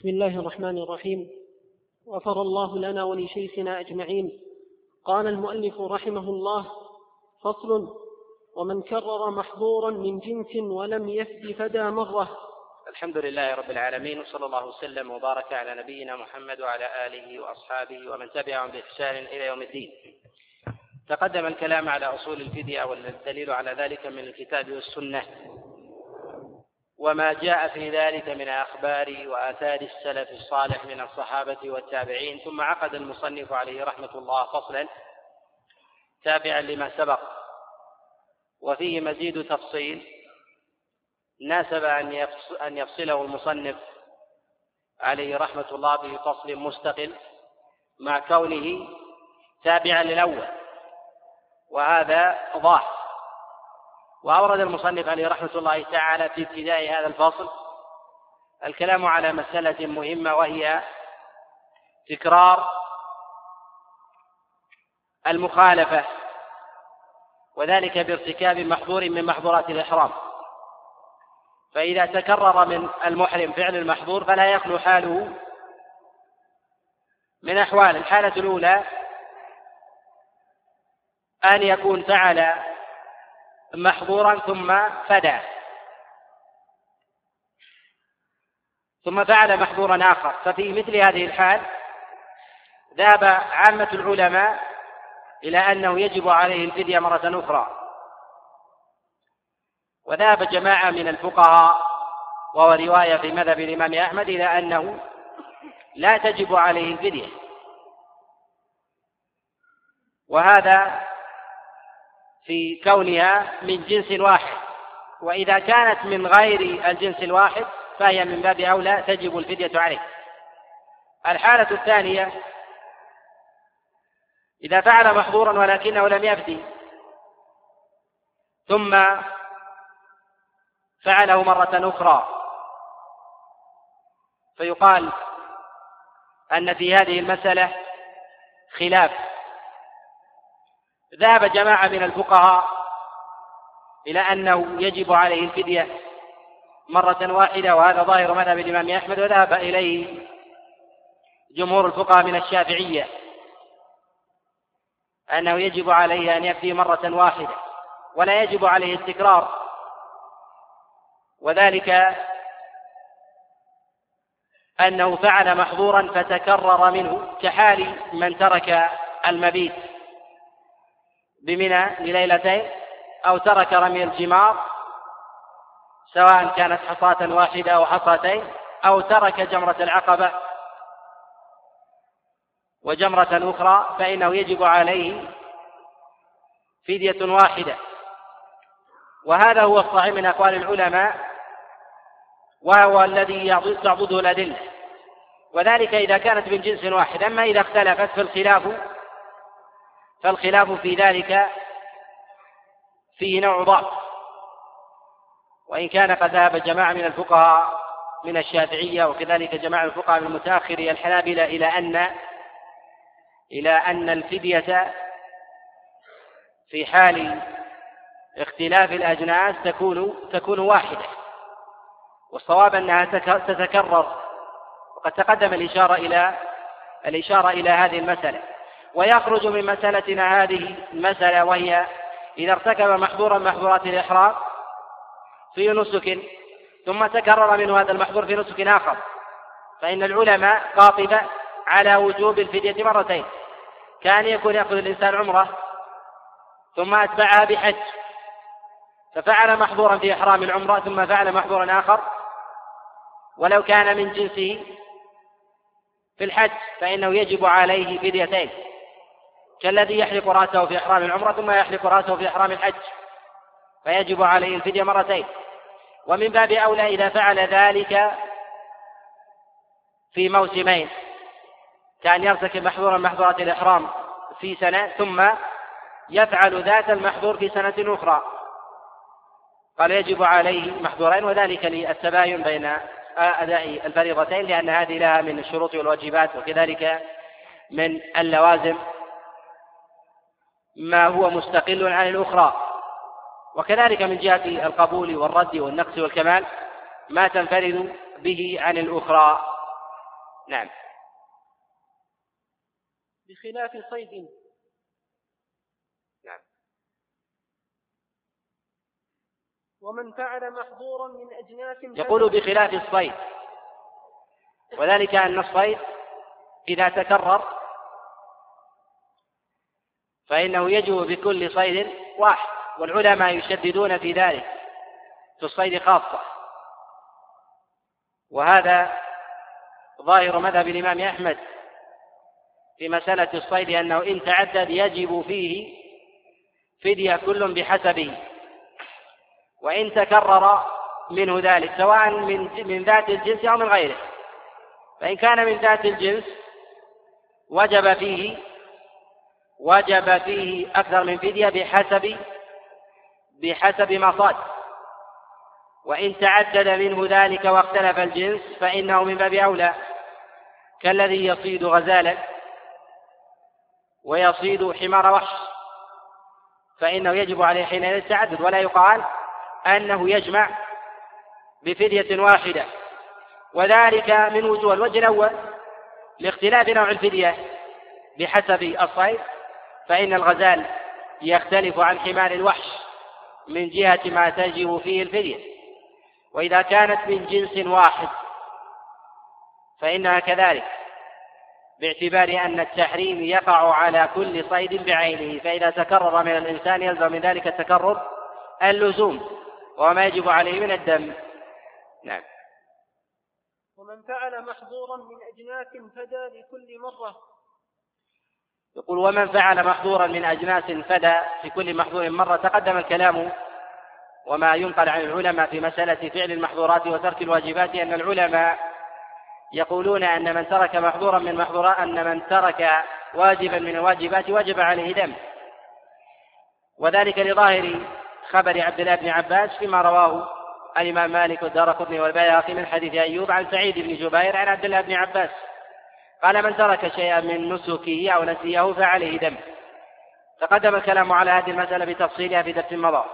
بسم الله الرحمن الرحيم. غفر الله لنا ولشيخنا أجمعين. قال المؤلف رحمه الله فصل ومن كرر محظورا من جنس ولم يفد فدى مرة. الحمد لله رب العالمين وصلى الله وسلم وبارك على نبينا محمد وعلى آله وأصحابه ومن تبعهم بإحسان إلى يوم الدين. تقدم الكلام على أصول الفدية والدليل على ذلك من الكتاب والسنة. وما جاء في ذلك من أخبار وآثار السلف الصالح من الصحابة والتابعين ثم عقد المصنف عليه رحمة الله فصلا تابعا لما سبق. وفيه مزيد تفصيل. ناسب أن يفصله المصنف عليه رحمة الله بفصل مستقل مع كونه تابعا للأول. وهذا ظاهر وأورد المصنف عليه رحمة الله تعالى في ابتداء هذا الفصل الكلام على مسألة مهمة وهي تكرار المخالفة وذلك بارتكاب محظور من محظورات الإحرام. فإذا تكرر من المحرم فعل المحظور فلا يخلو حاله من أحوال الحالة الأولى أن يكون فعل محظورا ثم فدى. ثم فعل محظورا آخر. ففي مثل هذه الحال ذهب عامة العلماء إلى أنه يجب عليه الفدية مرة أخرى. وذهب جماعة من الفقهاء وهو رواية في مذهب الإمام أحمد إلى أنه لا تجب عليه الفدية. وهذا في كونها من جنس واحد. وإذا كانت من غير الجنس الواحد فهي من باب أولى تجب الفدية عليه. الحالة الثانية إذا فعل محظورا ولكنه لم يفدي ثم فعله مرة أخرى فيقال أن في هذه المسألة خلاف. ذهب جماعة من الفقهاء إلى أنه يجب عليه الفدية مرة واحدة وهذا ظاهر مذهب الإمام أحمد وذهب إليه جمهور الفقهاء من الشافعية أنه يجب عليه أن يفدي مرة واحدة ولا يجب عليه التكرار وذلك أنه فعل محظورا فتكرر منه كحال من ترك المبيت. بمنى لليلتين أو ترك رمي الجمار سواء كانت حصاة واحدة أو حصاتين أو ترك جمرة العقبة وجمرة أخرى فإنه يجب عليه فدية واحدة. وهذا هو الصحيح من أقوال العلماء وهو الذي تعضده الأدلة. وذلك إذا كانت من جنس واحد. أما إذا اختلفت فالخلاف فالخلاف في ذلك فيه نوع ضعف. وإن كان قد ذهب جماعة من الفقهاء من الشافعية وكذلك جماعة الفقهاء من المتأخرين الحنابلة إلى أن إلى أن الفدية في حال اختلاف الأجناس تكون تكون واحدة. والصواب أنها تتكرر. وقد تقدم الإشارة إلى الإشارة إلى هذه المسألة. ويخرج من مسألتنا هذه المسألة وهي إذا ارتكب محظورا محظورات الإحرام في نسك ثم تكرر منه هذا المحظور في نسك آخر. فإن العلماء قاطبة على وجوب الفدية مرتين. كان يكون يأخذ الإنسان عمرة ثم أتبعها بحج. ففعل محظورا في إحرام العمرة ثم فعل محظورا آخر. ولو كان من جنسه في الحج فإنه يجب عليه فديتين. كالذي يحلق رأسه في إحرام العمرة ثم يحلق رأسه في إحرام الحج. فيجب عليه الفدية مرتين. ومن باب أولى إذا فعل ذلك في موسمين. كأن يرتكب محظورا محظورات الإحرام في سنة ثم يفعل ذات المحظور في سنة أخرى. قال يجب عليه محظورين وذلك للتباين بين أداء الفريضتين لأن هذه لها من الشروط والواجبات وكذلك من اللوازم. ما هو مستقل عن الأخرى. وكذلك من جهة القبول والرد والنقص والكمال ما تنفرد به عن الأخرى. نعم. بخلاف صيد. نعم. ومن فعل محظورا من أجناس يقول بخلاف الصيد. وذلك أن الصيد إذا تكرر فإنه يجب بكل صيد واحد والعلماء يشددون في ذلك في الصيد خاصة. وهذا ظاهر مذهب الإمام أحمد في مسألة الصيد أنه إن تعدد يجب فيه فدية كل بحسبه وإن تكرر منه ذلك سواء من من ذات الجنس أو من غيره. فإن كان من ذات الجنس وجب فيه وجب فيه أكثر من فدية بحسب بحسب ما صاد وإن تعدد منه ذلك واختلف الجنس فإنه من باب أولى كالذي يصيد غزالا ويصيد حمار وحش فإنه يجب عليه حينئذ التعدد ولا يقال أنه يجمع بفدية واحدة. وذلك من وجوه الوجه الأول لاختلاف نوع الفدية بحسب الصيد. فإن الغزال يختلف عن حمار الوحش من جهة ما تجب فيه الفدية. وإذا كانت من جنس واحد فإنها كذلك باعتبار أن التحريم يقع على كل صيد بعينه فإذا تكرر من الإنسان يلزم من ذلك التكرر اللزوم وما يجب عليه من الدم. نعم. ومن فعل محظورا من أجناس فدى لكل مرة يقول ومن فعل محظورا من أجناس فدى في كل محظور مرة تقدم الكلام وما ينقل عن العلماء في مسألة فعل المحظورات وترك الواجبات أن العلماء يقولون أن من ترك محظورا من محظورات أن من ترك واجبا من الواجبات وجب عليه دم. وذلك لظاهر خبر عبد الله بن عباس فيما رواه الإمام مالك والدار قطني والبيهقي من حديث أيوب عن سعيد بن جبير عن عبد الله بن عباس. قال من ترك شيئا من نسكه أو نسيه فعليه دم. تقدم الكلام على هذه المسألة بتفصيلها في درس مضى.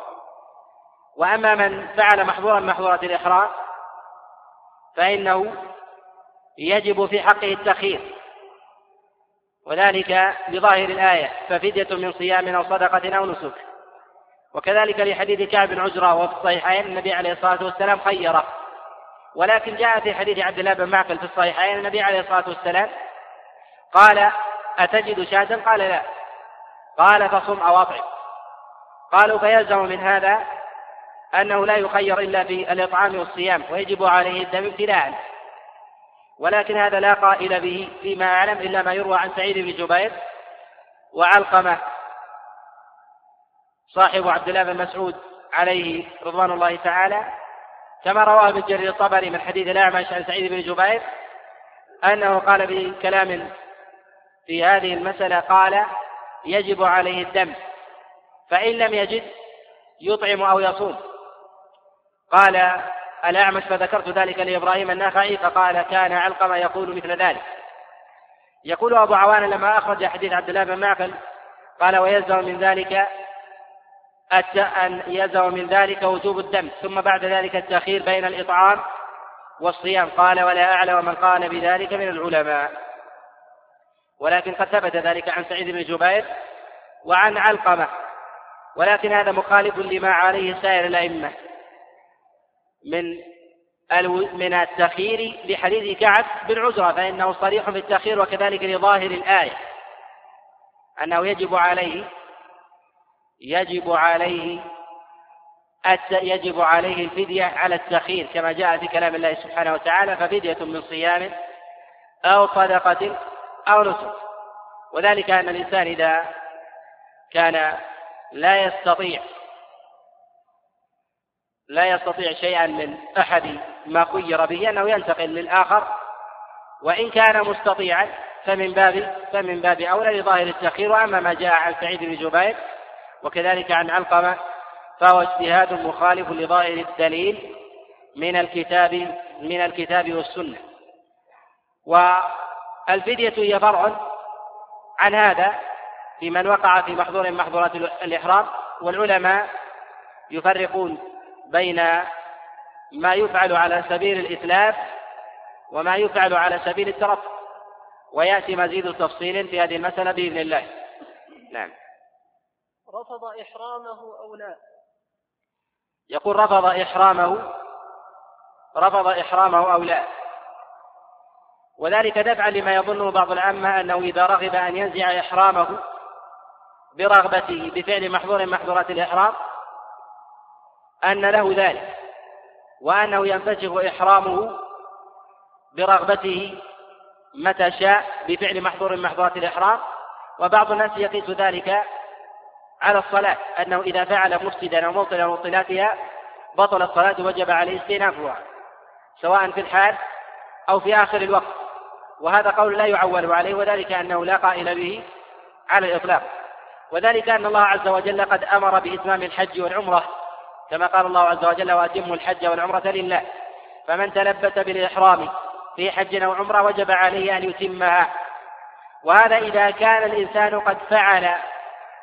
وأما من فعل محظورا محظورة الإحرام فإنه يجب في حقه التخيير. وذلك بظاهر الآية ففدية من صيام أو صدقة أو نسك. وكذلك لحديث كعب بن عجرة وفي الصحيحين النبي عليه الصلاة والسلام خيره. ولكن جاء في حديث عبد الله بن معقل في الصحيحين النبي عليه الصلاة والسلام قال أتجد شاة؟ قال لا. قال فصم أو أطعم. قالوا فيلزم من هذا أنه لا يخير إلا في الإطعام والصيام ويجب عليه الدم ابتداء. ولكن هذا لا قائل به فيما أعلم إلا ما يروى عن سعيد بن جبير وعلقمة صاحب عبد الله بن مسعود عليه رضوان الله تعالى. كما رواه ابن جرير الطبري من حديث الأعمش عن سعيد بن جبير أنه قال بكلام في هذه المسألة قال يجب عليه الدم فإن لم يجد يطعم أو يصوم. قال الأعمش فذكرت ذلك لإبراهيم النخعي فقال كان علقمة يقول مثل ذلك. يقول أبو عوان لما أخرج حديث عبد الله بن معقل قال ويلزم من ذلك أن يلزم من ذلك وجوب الدم ثم بعد ذلك التأخير بين الإطعام والصيام. قال ولا أعلم من قال بذلك من العلماء. ولكن قد ثبت ذلك عن سعيد بن جبير وعن علقمة. ولكن هذا مخالف لما عليه سائر الأئمة من من التخيير لحديث كعب بن عزرة فإنه صريح في التخيير وكذلك لظاهر الآية أنه يجب عليه يجب عليه يجب عليه الفدية على التخيير كما جاء في كلام الله سبحانه وتعالى ففدية من صيام أو صدقة أو نسك. وذلك أن الإنسان إذا كان لا يستطيع لا يستطيع شيئا من أحد ما خير به أنه ينتقل للآخر. وإن كان مستطيعا فمن باب فمن باب أولى لظاهر التأخير. وأما ما جاء عن سعيد بن جبير وكذلك عن علقمة فهو اجتهاد مخالف لظاهر الدليل من الكتاب من الكتاب والسنة. والفدية هي فرع عن هذا في من وقع في محظور محظورات الإحرام والعلماء يفرقون بين ما يفعل على سبيل الإتلاف وما يفعل على سبيل الترفع ويأتي مزيد تفصيل في هذه المسألة بإذن الله. نعم. رفض إحرامه أو لا؟ يقول رفض إحرامه رفض إحرامه أو لا. وذلك دفعا لما يظنه بعض العامة أنه إذا رغب أن ينزع إحرامه برغبته بفعل محظور من محظورات الإحرام أن له ذلك وأنه ينفسخ إحرامه برغبته متى شاء بفعل محظور من محظورات الإحرام. وبعض الناس يقيس ذلك على الصلاة أنه إذا فعل مفسدا أو مبطلا مبطلاتها بطل الصلاة وجب عليه استئنافها سواء في الحال أو في آخر الوقت. وهذا قول لا يعول عليه وذلك أنه لا قائل به على الإطلاق. وذلك أن الله عز وجل قد أمر بإتمام الحج والعمرة كما قال الله عز وجل وأتموا الحج والعمرة لله فمن تلبس بالإحرام في حج أو عمرة وجب عليه أن يتمها. وهذا إذا كان الإنسان قد فعل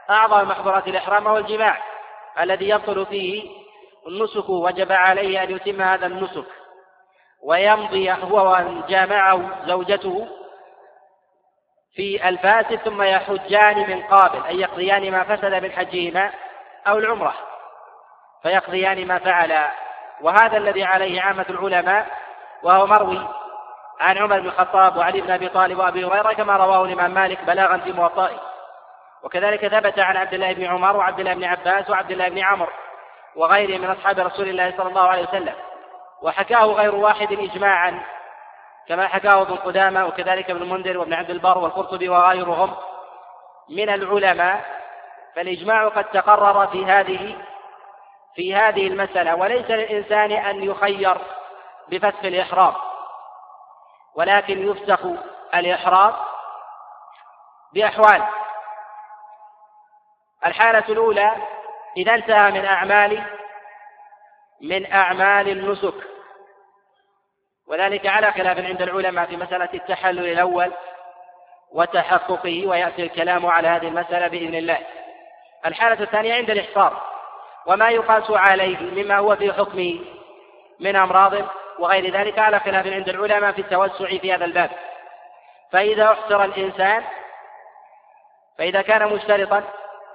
أعظم محظورات الإحرام وهو الجماع الذي يبطل فيه النسك وجب عليه أن يتم هذا النسك ويمضي هو ومن جامعه زوجته في الفاسد ثم يحجان من قابل أي يقضيان ما فسد من حجهما أو العمرة فيقضيان ما فعلا وهذا الذي عليه عامة العلماء وهو مروي عن عمر بن الخطاب وعلي بن أبي طالب وأبي هريرة كما رواه الإمام مالك بلاغا في موطئه وكذلك ثبت عن عبد الله بن عمر وعبد الله بن عباس وعبد الله بن عمرو وغيرهم من أصحاب رسول الله صلى الله عليه وسلم. وحكاه غير واحد إجماعا كما حكاه ابن قدامة وكذلك ابن المنذر وابن عبد البر والقرطبي وغيرهم من العلماء. فالإجماع قد تقرر في هذه في هذه المسألة وليس للإنسان أن يخير بفسخ الإحرام ولكن يفسخ الإحرام بأحوال. الحالة الأولى إذا انتهى من أعمال من أعمال النسك. وذلك على خلاف عند العلماء في مسألة التحلل الأول وتحققه ويأتي الكلام على هذه المسألة بإذن الله. الحالة الثانية عند الإحصار وما يقاس عليه مما هو في حكمه من أمراض وغير ذلك على خلاف عند العلماء في التوسع في هذا الباب. فإذا أحصر الإنسان فإذا كان مشترطا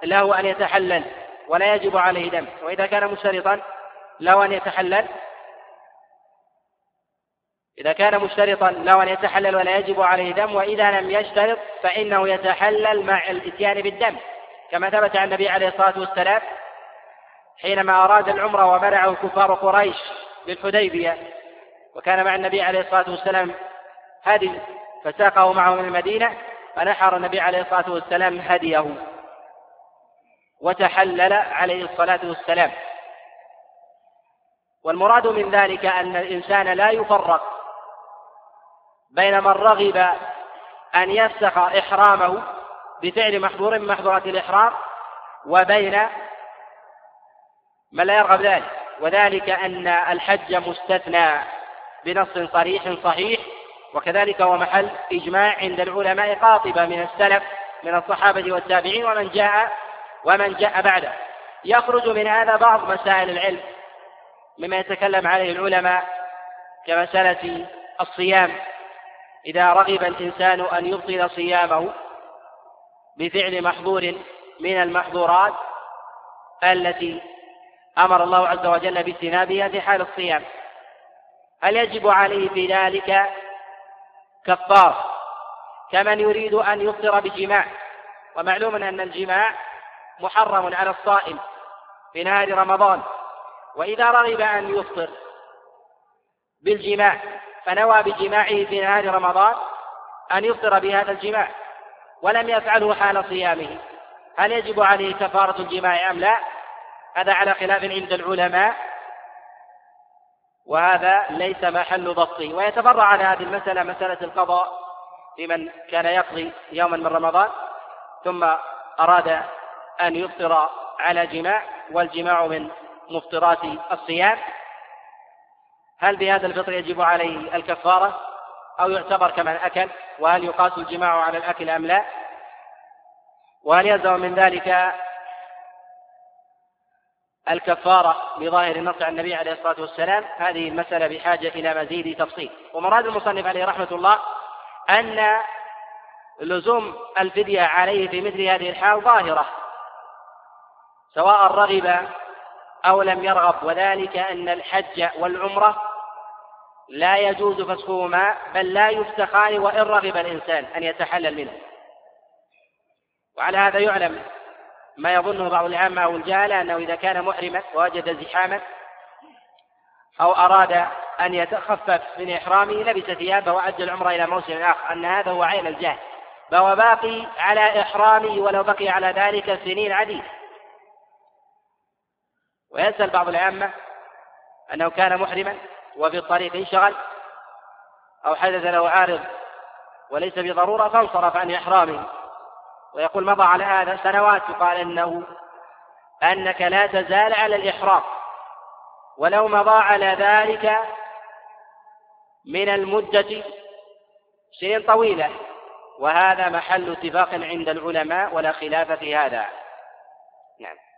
له أن يتحلل ولا يجب عليه دم. وإذا كان مشترطا له أن يتحلل. إذا كان مشترطا له أن يتحلل ولا يجب عليه دم. وإذا لم يشترط فإنه يتحلل مع الإتيان بالدم. كما ثبت عن النبي عليه الصلاة والسلام حينما أراد العمرة ومنعه كفار قريش بالحديبية وكان مع النبي عليه الصلاة والسلام هدي فساقه معه من المدينة فنحر النبي عليه الصلاة والسلام هديه. وتحلل عليه الصلاة والسلام. والمراد من ذلك أن الإنسان لا يفرق بين من رغب أن يفسخ إحرامه بفعل محظور من محظورات الإحرام وبين من لا يرغب ذلك. وذلك أن الحج مستثنى بنص صريح صحيح وكذلك هو محل إجماع عند العلماء قاطبة من السلف من الصحابة والتابعين ومن جاء ومن جاء بعده. يخرج من هذا بعض مسائل العلم مما يتكلم عليه العلماء كمسألة الصيام. إذا رغب الإنسان أن يبطل صيامه بفعل محظور من المحظورات التي أمر الله عز وجل باجتنابها في حال الصيام. هل يجب عليه في ذلك؟ كفار. كمن يريد أن يفطر بجماع. ومعلوم أن الجماع محرم على الصائم في نهار رمضان وإذا رغب أن يفطر بالجماع فنوى بجماعه في نهار رمضان أن يفطر بهذا الجماع ولم يفعله حال صيامه هل يجب عليه كفارة الجماع أم لا؟ هذا على خلاف عند العلماء وهذا ليس محل ضبطه ويتفرع على هذه المسألة مسألة القضاء لمن كان يقضي يوما من رمضان ثم أراد أن يفطر على جماع والجماع من مفطرات الصيام. هل بهذا الفطر يجب عليه الكفارة؟ أو يعتبر كمن أكل؟ وهل يقاس الجماع على الأكل أم لا؟ وهل يلزم من ذلك الكفارة بظاهر النص عن النبي عليه الصلاة والسلام؟ هذه المسألة بحاجة إلى مزيد تفصيل. ومراد المصنف عليه رحمة الله أن لزوم الفدية عليه في مثل هذه الحال ظاهرة. سواء رغب أو لم يرغب وذلك أن الحج والعمرة لا يجوز فسخهما بل لا يفسخان وإن رغب الإنسان أن يتحلل منه. وعلى هذا يعلم ما يظنه بعض العامة أو الجهلة أنه إذا كان محرما ووجد زحاما أو أراد أن يتخفف من إحرامه لبس ثيابه وأدى العمرة إلى موسم آخر. أن هذا هو عين الجهل. فهو باقي على إحرامه ولو بقي على ذلك سنين عديدة. ويسأل بعض العامة أنه كان محرما وفي الطريق انشغل أو حدث له عارض وليس بضرورة فانصرف عن إحرامه. ويقول مضى على هذا سنوات يقال إنه أنك لا تزال على الإحرام ولو مضى على ذلك من المدة سنين طويلة. وهذا محل اتفاق عند العلماء ولا خلاف في هذا. نعم.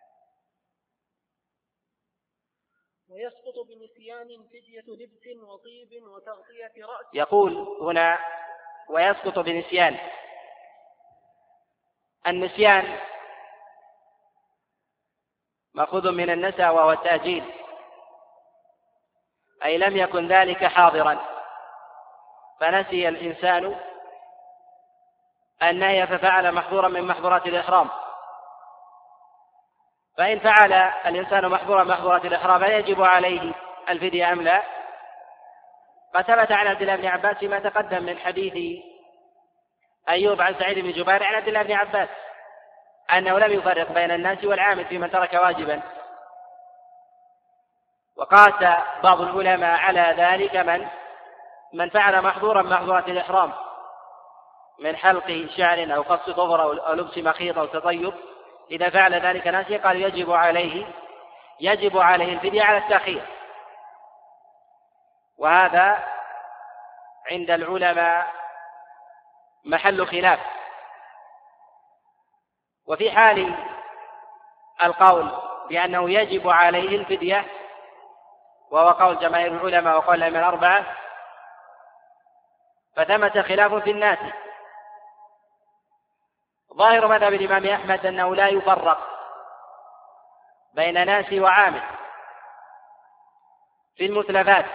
ويسقط بنسيان فدية لبس وطيب وتغطية رأس. يقول هنا ويسقط بنسيان. النسيان مأخوذ من النسى وهو التأجيل. أي لم يكن ذلك حاضرا. فنسي الإنسان النهي ففعل محظورا من محظورات الإحرام. فإن فعل الإنسان محظورا محظورات الإحرام هل يجب عليه الفدية أم لا؟ قد ثبت عن عبد الله بن عباس فيما تقدم من حديث أيوب عن سعيد بن جبير عن عبد الله بن عباس أنه لم يفرق بين الناس والعامل في من ترك واجبا وقاس بعض العلماء على ذلك من من فعل محظورا محظورة الإحرام من حلق شعر أو قص ظفر أو لبس مخيط أو تطيب إذا فعل ذلك ناسي قال يجب عليه يجب عليه الفدية على التأخير. وهذا عند العلماء محل خلاف. وفي حال القول بأنه يجب عليه الفدية وهو قول جماهير العلماء وقول الأئمة الأربعة فثمة خلاف في الناس ظاهر مذهب الإمام أحمد أنه لا يفرق بين ناس وعامل في المتلفات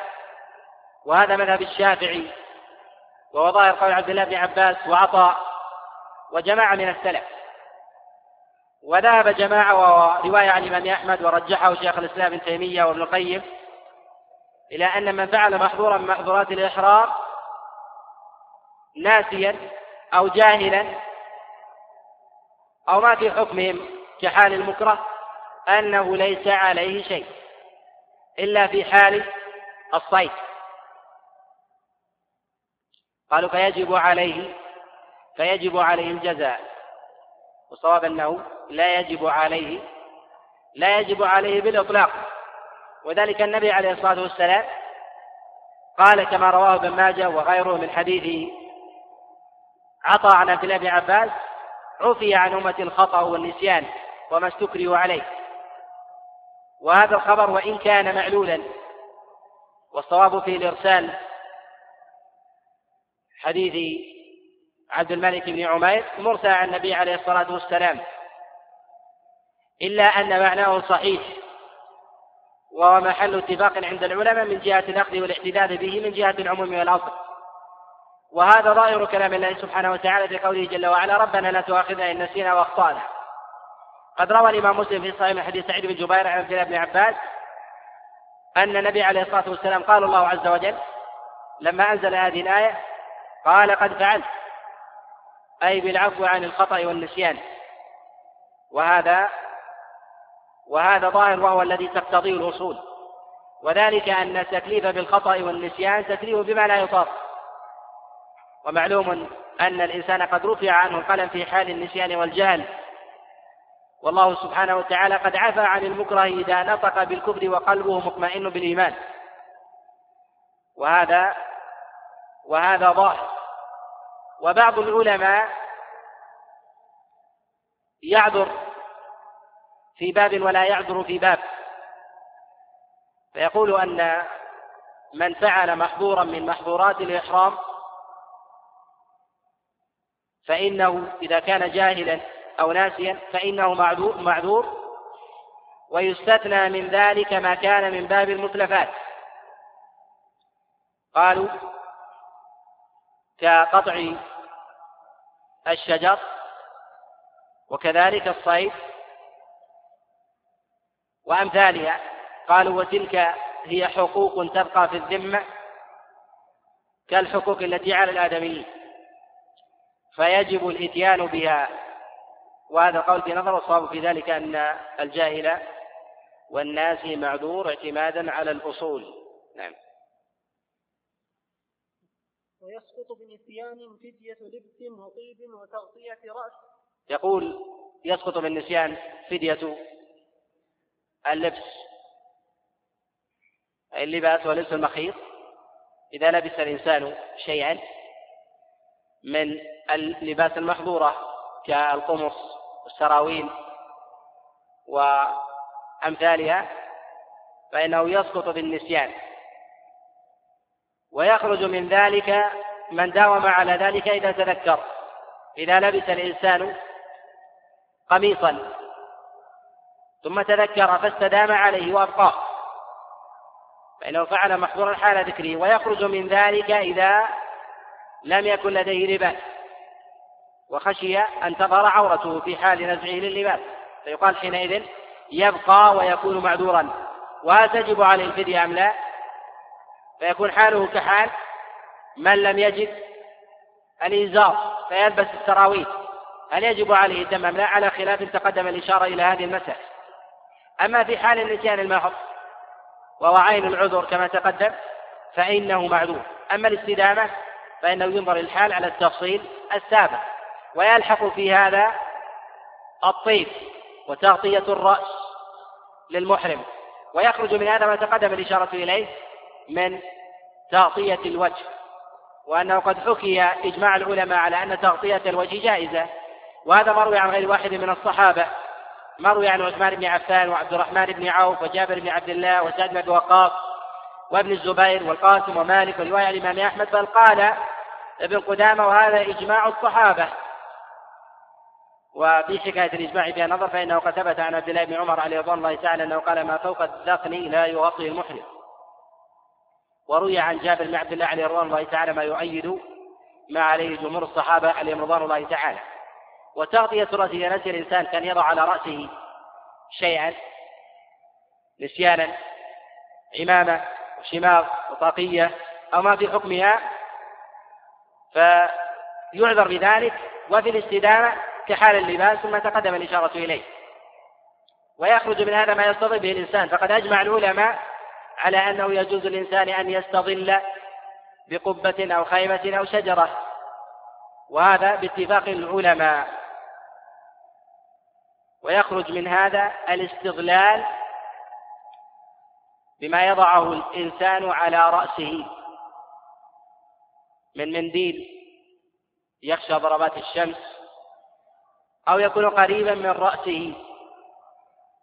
وهذا مذهب الشافعي وهو ظاهر قول عبد الله بن عباس وعطاء وجماعة من السلف. وذهب جماعة وهو رواية عن الإمام أحمد ورجحه شيخ الإسلام ابن تيمية وابن القيم إلى أن من فعل محظورا من محظورات الإحرام ناسيا أو جاهلا أو ما في حكمهم كحال المكره أنه ليس عليه شيء إلا في حال الصيد. قالوا فيجب عليه فيجب عليه الجزاء. والصواب أنه لا يجب عليه لا يجب عليه بالإطلاق. وذلك النبي عليه الصلاة والسلام قال كما رواه ابن ماجه وغيره من حديث عطى عن عبد الله بن عباس عفي عن أمة الخطأ والنسيان وما استكرهوا عليه. وهذا الخبر وإن كان معلولا والصواب في الإرسال حديث عبد الملك بن عمير مرسل عن النبي عليه الصلاة والسلام. إلا أن معناه صحيح وهو محل اتفاق عند العلماء من جهة الأخذ والاحتداد به من جهة العموم والأصل. وهذا ظاهر كلام الله سبحانه وتعالى في قوله جل وعلا ربنا لا تؤاخذنا إن نسينا وأخطأنا. قد روى الإمام مسلم في صحيح حديث سعيد بن جبير عن عبد الله بن عباس أن النبي عليه الصلاة والسلام قال الله عز وجل لما أنزل هذه الآية قال قد فعلت. أي بالعفو عن الخطأ والنسيان. وهذا وهذا ظاهر وهو الذي تقتضيه الأصول. وذلك أن التكليف بالخطأ والنسيان تكليف بما لا يطاق. ومعلوم أن الإنسان قد رفع عنه القلم في حال النسيان والجهل. والله سبحانه وتعالى قد عفى عن المكره إذا نطق بالكفر وقلبه مطمئن بالإيمان. وهذا وهذا ظاهر. وبعض العلماء يعذر في باب ولا يعذر في باب. فيقول أن من فعل محظورا من محظورات الإحرام فإنه إذا كان جاهلا أو ناسيا فإنه معذور, معذور ويستثنى من ذلك ما كان من باب المتلفات. قالوا كقطع الشجر وكذلك الصيد وأمثالها. قالوا وتلك هي حقوق تبقى في الذمة كالحقوق التي على الآدميين. فيجب الإتيان بها. وهذا القول في نظر والصواب في ذلك أن الجاهل والناس معذور اعتمادا على الأصول. نعم. ويسقط بنسيان فدية لبس وطيب وتغطية رأس. يقول يسقط بالنسيان فدية اللبس اللباس ولبس المخيط. إذا لبس الإنسان شيئا من اللباس المحظورة كالقمص والسراويل وأمثالها فإنه يسقط بالنسيان. ويخرج من ذلك من داوم على ذلك إذا تذكر. إذا لبس الإنسان قميصا ثم تذكر فاستدام عليه وأبقاه. فإنه فعل محظورا حال ذكره. ويخرج من ذلك إذا لم يكن لديه لباس وخشي أن تظهر عورته في حال نزعه لللباس. فيقال حينئذ يبقى ويكون معذورا. وهل تجب عليه الفدية أم لا؟ فيكون حاله كحال من لم يجد الإنزار فيلبس السراويل هل يجب عليه الدم أم لا؟ على خلاف تقدم الإشارة إلى هذه المسألة. أما في حال النسيان المحض وهو عين العذر كما تقدم فإنه معذور. أما الاستدامة فإنه ينظر الحال على التفصيل السابق. ويلحق في هذا الطيب وتغطية الرأس للمحرم. ويخرج من هذا ما تقدم الإشارة إليه من تغطية الوجه. وأنه قد حكي إجماع العلماء على أن تغطية الوجه جائزة. وهذا مروي عن غير واحد من الصحابة. مروي عن عثمان بن عفان وعبد الرحمن بن عوف وجابر بن عبد الله وسعد بن وقاص وابن الزبير والقاسم ومالك ورواية الإمام أحمد بل قال ابن قدامة وهذا إجماع الصحابة. وفي حكاية الإجماع فيها نظر فإنه قد ثبت عن عبد الله بن عمر عليه رضوان الله تعالى أنه قال ما فوق الذقن لا يغطي المحرم. وروي عن جابر بن عبد الله عليه رضوان الله تعالى ما يؤيد ما عليه جمهور الصحابة عليهم رضوان الله تعالى. وتغطية رأسه إذا نسي الإنسان كان يضع على رأسه شيئا نسيانا عمامة وشماغ وطاقية أو ما في حكمها فيعذر بذلك وفي الاستدامة كحال اللباس ثم تقدم الإشارة إليه. ويخرج من هذا ما يستظل به الإنسان. فقد أجمع العلماء على أنه يجوز للإنسان أن يستظل بقبة أو خيمة أو شجرة وهذا باتفاق العلماء. ويخرج من هذا الاستظلال بما يضعه الإنسان على رأسه من منديل يخشى ضربات الشمس أو يكون قريبا من رأسه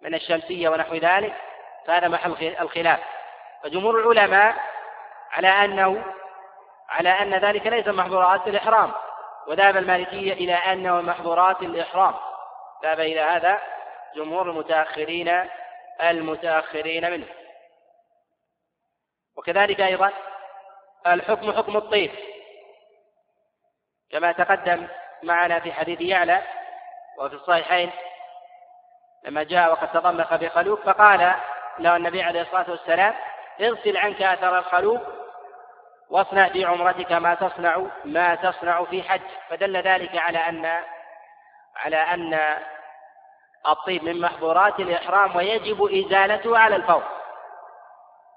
من الشمسية ونحو ذلك فهذا محل الخلاف. فجمهور العلماء على أنه على أن ذلك ليس محظورات الإحرام وذهب المالكية إلى أنه محظورات الإحرام. ذهب إلى هذا جمهور المتأخرين المتأخرين منه. وكذلك أيضا الحكم حكم الطيب كما تقدم معنا في حديث يعلى وفي الصحيحين لما جاء وقد تضمخ بخلوق فقال له النبي عليه الصلاة والسلام اغسل عنك أثر الخلوق واصنع في عمرتك ما تصنع ما تصنع في حج فدل ذلك على أن على أن الطيب من محظورات الإحرام ويجب إزالته على الفور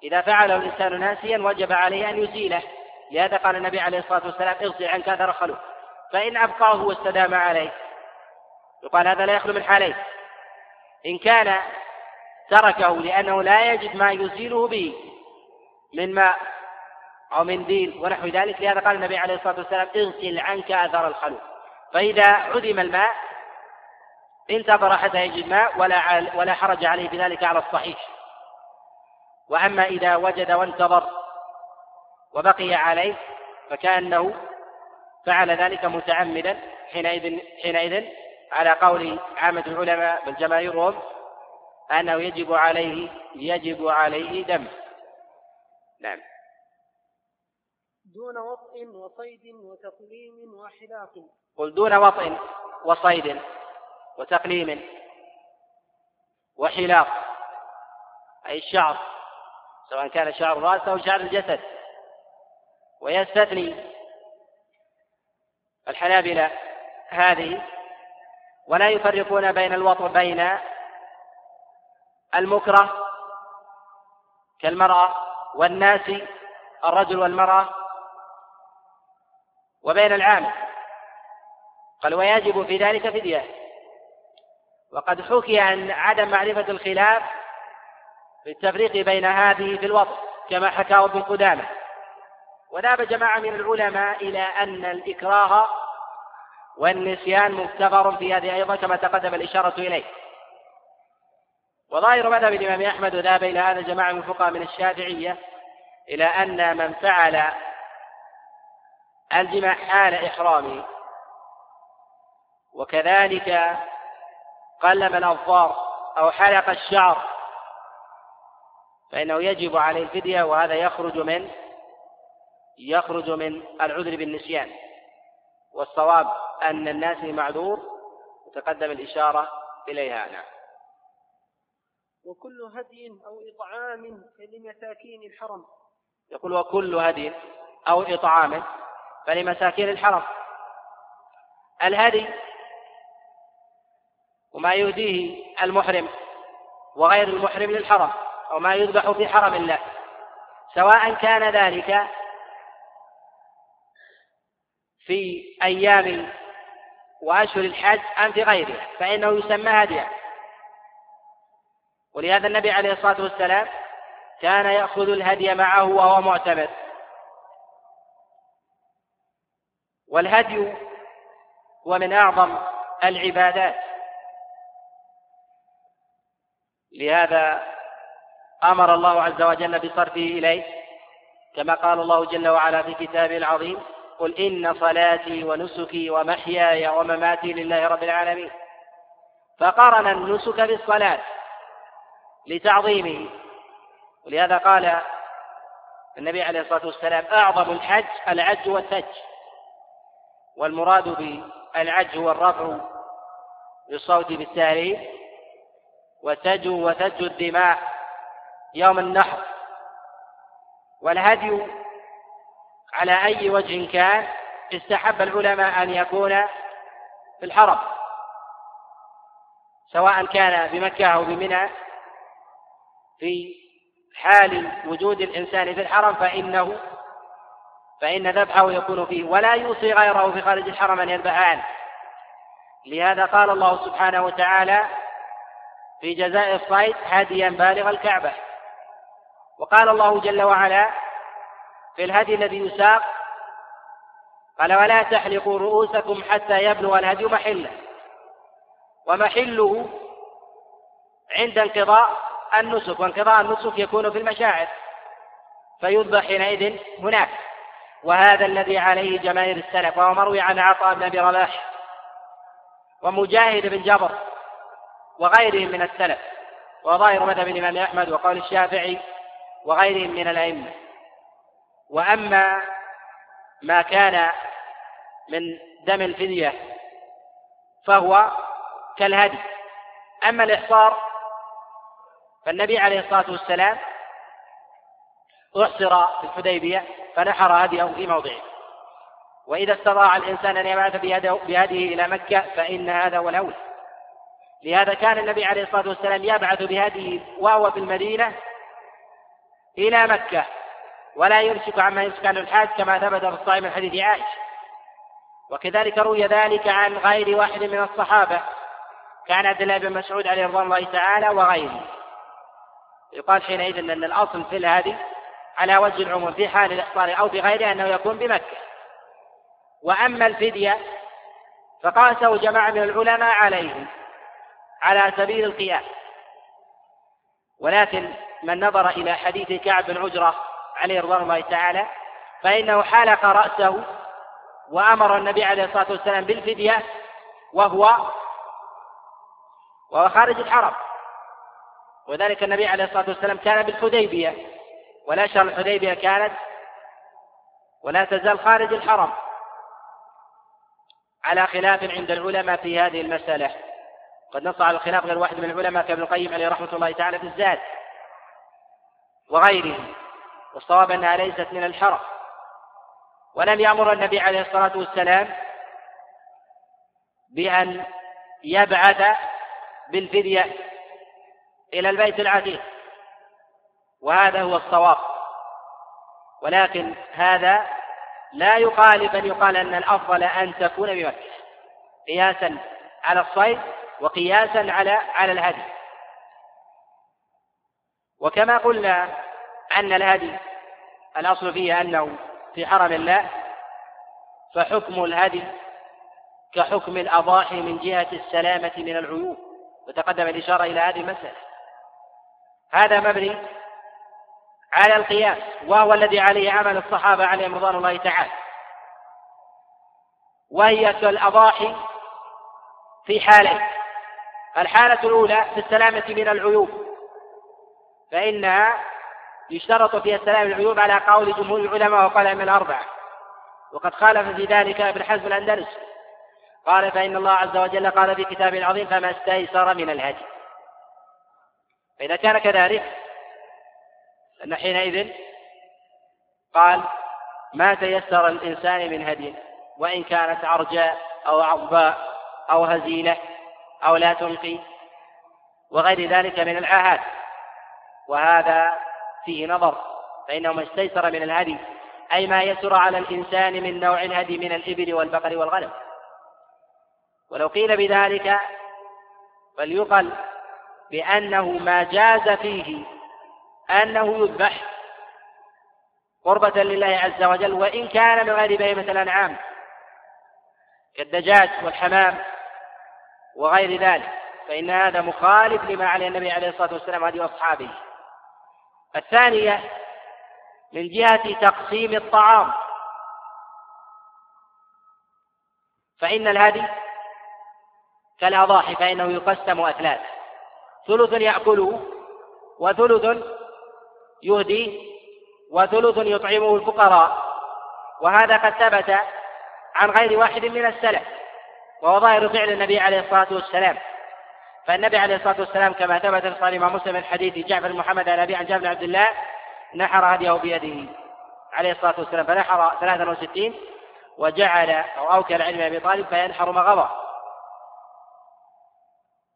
إذا فعله الإنسان ناسيا وجب عليه أن يزيله. لهذا قال النبي عليه الصلاة والسلام اغسل عنك أثر الخلوق فإن أبقاه واستدام عليه. يقال هذا لا يخلو من حالين. إن كان تركه لأنه لا يجد ما يزيله به من ماء أو منديل ونحو ذلك لهذا قال النبي عليه الصلاة والسلام اغسل عنك أثر الخلوق فإذا عدم الماء انتظر حتى يجد ماء ولا ولا حرج عليه بذلك على الصحيح. وأما إذا وجد وانتظر وبقي عليه فكأنه فعل ذلك متعمدا حينئذ حينئذ على قول عامة العلماء بل جماهيرهم أنه يجب عليه يجب عليه دم. نعم. دون وطء وصيد وتقليم وحلاق. قل دون وطء وصيد وتقليم وحلاق أي الشعر. سواء كان شعر الرأس أو شعر الجسد. ويستثني الحنابلة هذه ولا يفرقون بين الوطء بين المكره كالمرأة والناس الرجل والمرأة وبين العامل قال ويجب في ذلك فدية. وقد حكي عن عدم معرفة الخلاف في التفريق بين هذه في الوطن كما حكاه ابن قدامة. وذهب جماعة من العلماء إلى أن الإكراه والنسيان مفتقر في هذه أيضا كما تقدم الإشارة إليه. وظاهر مذهب الإمام أحمد وذهب إلى هذا جماعة من الفقهاء من الشافعية إلى أن من فعل الجماع حال إحرامه وكذلك قلم الأظفار أو حلق الشعر فإنه يجب عليه الفدية وهذا يخرج من يخرج من العذر بالنسيان. والصواب أن الناس معذور وتقدم الإشارة إليها نعم. وكل هدي أو إطعام لمساكين الحرم. يقول وكل هدي أو إطعام فلمساكين الحرم. الهدي وما يهديه المحرم وغير المحرم للحرم. أو ما يذبح في حرم الله. سواء كان ذلك في أيام وأشهر الحج أم في غيرها فإنه يسمى هديا ولهذا النبي عليه الصلاة والسلام كان يأخذ الهدي معه وهو معتمر. والهدي هو من أعظم العبادات. لهذا أمر الله عز وجل بصرفه إليه كما قال الله جل وعلا في كتابه العظيم قل إن صلاتي ونسكي ومحياي ومماتي لله رب العالمين. فقارن النسك بالصلاة لتعظيمه. ولهذا قال النبي عليه الصلاة والسلام أعظم الحج العج والثج. والمراد بالعج هو الرفع بالصوت بالتهريب وتجو وتج الدماء. يوم النحر. والهدي على أي وجه كان استحب العلماء أن يكون في الحرم سواء كان بمكة أو بمنى. في حال وجود الإنسان في الحرم فإنه فإن ذبحه يكون فيه ولا يوصي غيره في خارج الحرم أن يذبح عنه. لهذا قال الله سبحانه وتعالى في جزاء الصيد هديا بالغ الكعبة. وقال الله جل وعلا في الهدي الذي يساق قال ولا تحلقوا رؤوسكم حتى يبلغ الهدي محله. ومحله عند انقضاء النسك وانقضاء النسك يكون في المشاعر فيذبح حينئذ هناك وهذا الذي عليه جماهير السلف وهو مروي عن عطاء بن أبي رباح ومجاهد بن جبر وغيرهم من السلف وظاهر مذهب الإمام أحمد وقول الشافعي وغيرهم من الأئمة. وأما ما كان من دم الفدية فهو كالهدي. أما الإحصار فالنبي عليه الصلاة والسلام أحصر في الحديبية فنحر هديه في موضعه. وإذا استطاع الإنسان أن يبعث بهديه إلى مكة فإن هذا هو الاولى لهذا كان النبي عليه الصلاة والسلام يبعث بهديه وهو في المدينة إلى مكة ولا يمسك عما يمسك عن الحاج كما ثبت في الصحيح من حديث عائشة. وكذلك روي ذلك عن غير واحد من الصحابة كان عبد الله بن مسعود عليه رضوان الله تعالى وغيره. يقال حينئذ أن الأصل في الهدي على وجه العموم في حال الاحصار أو في غيره أنه يكون بمكة. وأما الفدية فقاسه جماعة من العلماء عليه على سبيل القياس ولكن من نظر إلى حديث كعب بن عجرة عليه رضوان الله تعالى فإنه حلق رأسه وأمر النبي عليه الصلاة والسلام بالفدية وهو وهو خارج الحرم. وذلك النبي عليه الصلاة والسلام كان بالحديبية والأشهر الحديبية كانت ولا تزال خارج الحرم. على خلاف عند العلماء في هذه المسألة. قد نص على الخلاف غير واحد من العلماء كابن القيم عليه رحمة الله تعالى في الزاد. وغيره والصواب أنها ليست من الحرم. ولم يأمر النبي عليه الصلاة والسلام بأن يبعث بالفدية إلى البيت العتيق. وهذا هو الصواب. ولكن هذا لا يخالف أن يقال أن الأفضل أن تكون بمكة. قياسا على الصيد وقياسا على على الهدي. وكما قلنا أن الهدي الأصل فيه أنه في حرم الله فحكم الهدي كحكم الأضاحي من جهة السلامة من العيوب. وتقدم الإشارة إلى هذه المسألة. هذا مبني على القياس وهو الذي عليه عمل الصحابة عليهم رضوان الله تعالى. وهي كالأضاحي في حالين. الحالة الأولى في السلامة من العيوب. فإنها يشترط فيها السلام العيوب على قول جمهور العلماء وقال من الأربعة. وقد خالف في ذلك ابن حزم الأندلسي قال فإن الله عز وجل قال في كتابه العظيم فما استيسر من الهدي فإذا كان كذلك أن حينئذ قال ما تيسر الإنسان من هدي وإن كانت عرجاء أو عظباء أو هزيلة أو لا تنقي وغير ذلك من العاهات وهذا فيه نظر فإنه ما استيسر من الهدي أي ما يسر على الإنسان من نوع الهدي من الإبل والبقر والغنم. ولو قيل بذلك فليقل بأنه ما جاز فيه أنه يذبح قربة لله عز وجل وإن كان من غير بهيمة الأنعام كالدجاج والحمام وغير ذلك فإن هذا مخالف لما عليه النبي عليه الصلاة والسلام هذه وأصحابه الثانية من جهة تقسيم الطعام. فإن الهدي كالأضاحي فإنه يقسم أثلاث. ثلث يأكله وثلث يهديه وثلث يطعمه الفقراء. وهذا قد ثبت عن غير واحد من السلف. وهو ظاهر فعل النبي عليه الصلاة والسلام. فالنبي عليه الصلاة والسلام كما ثبت في صحيح مسلم من حديث جعفر بن محمد عن أبي عن جابر بن عبد الله نحر هديه بيده عليه الصلاة والسلام فنحر 63 وجعل أو أوكل علم أبي طالب فينحر مغضى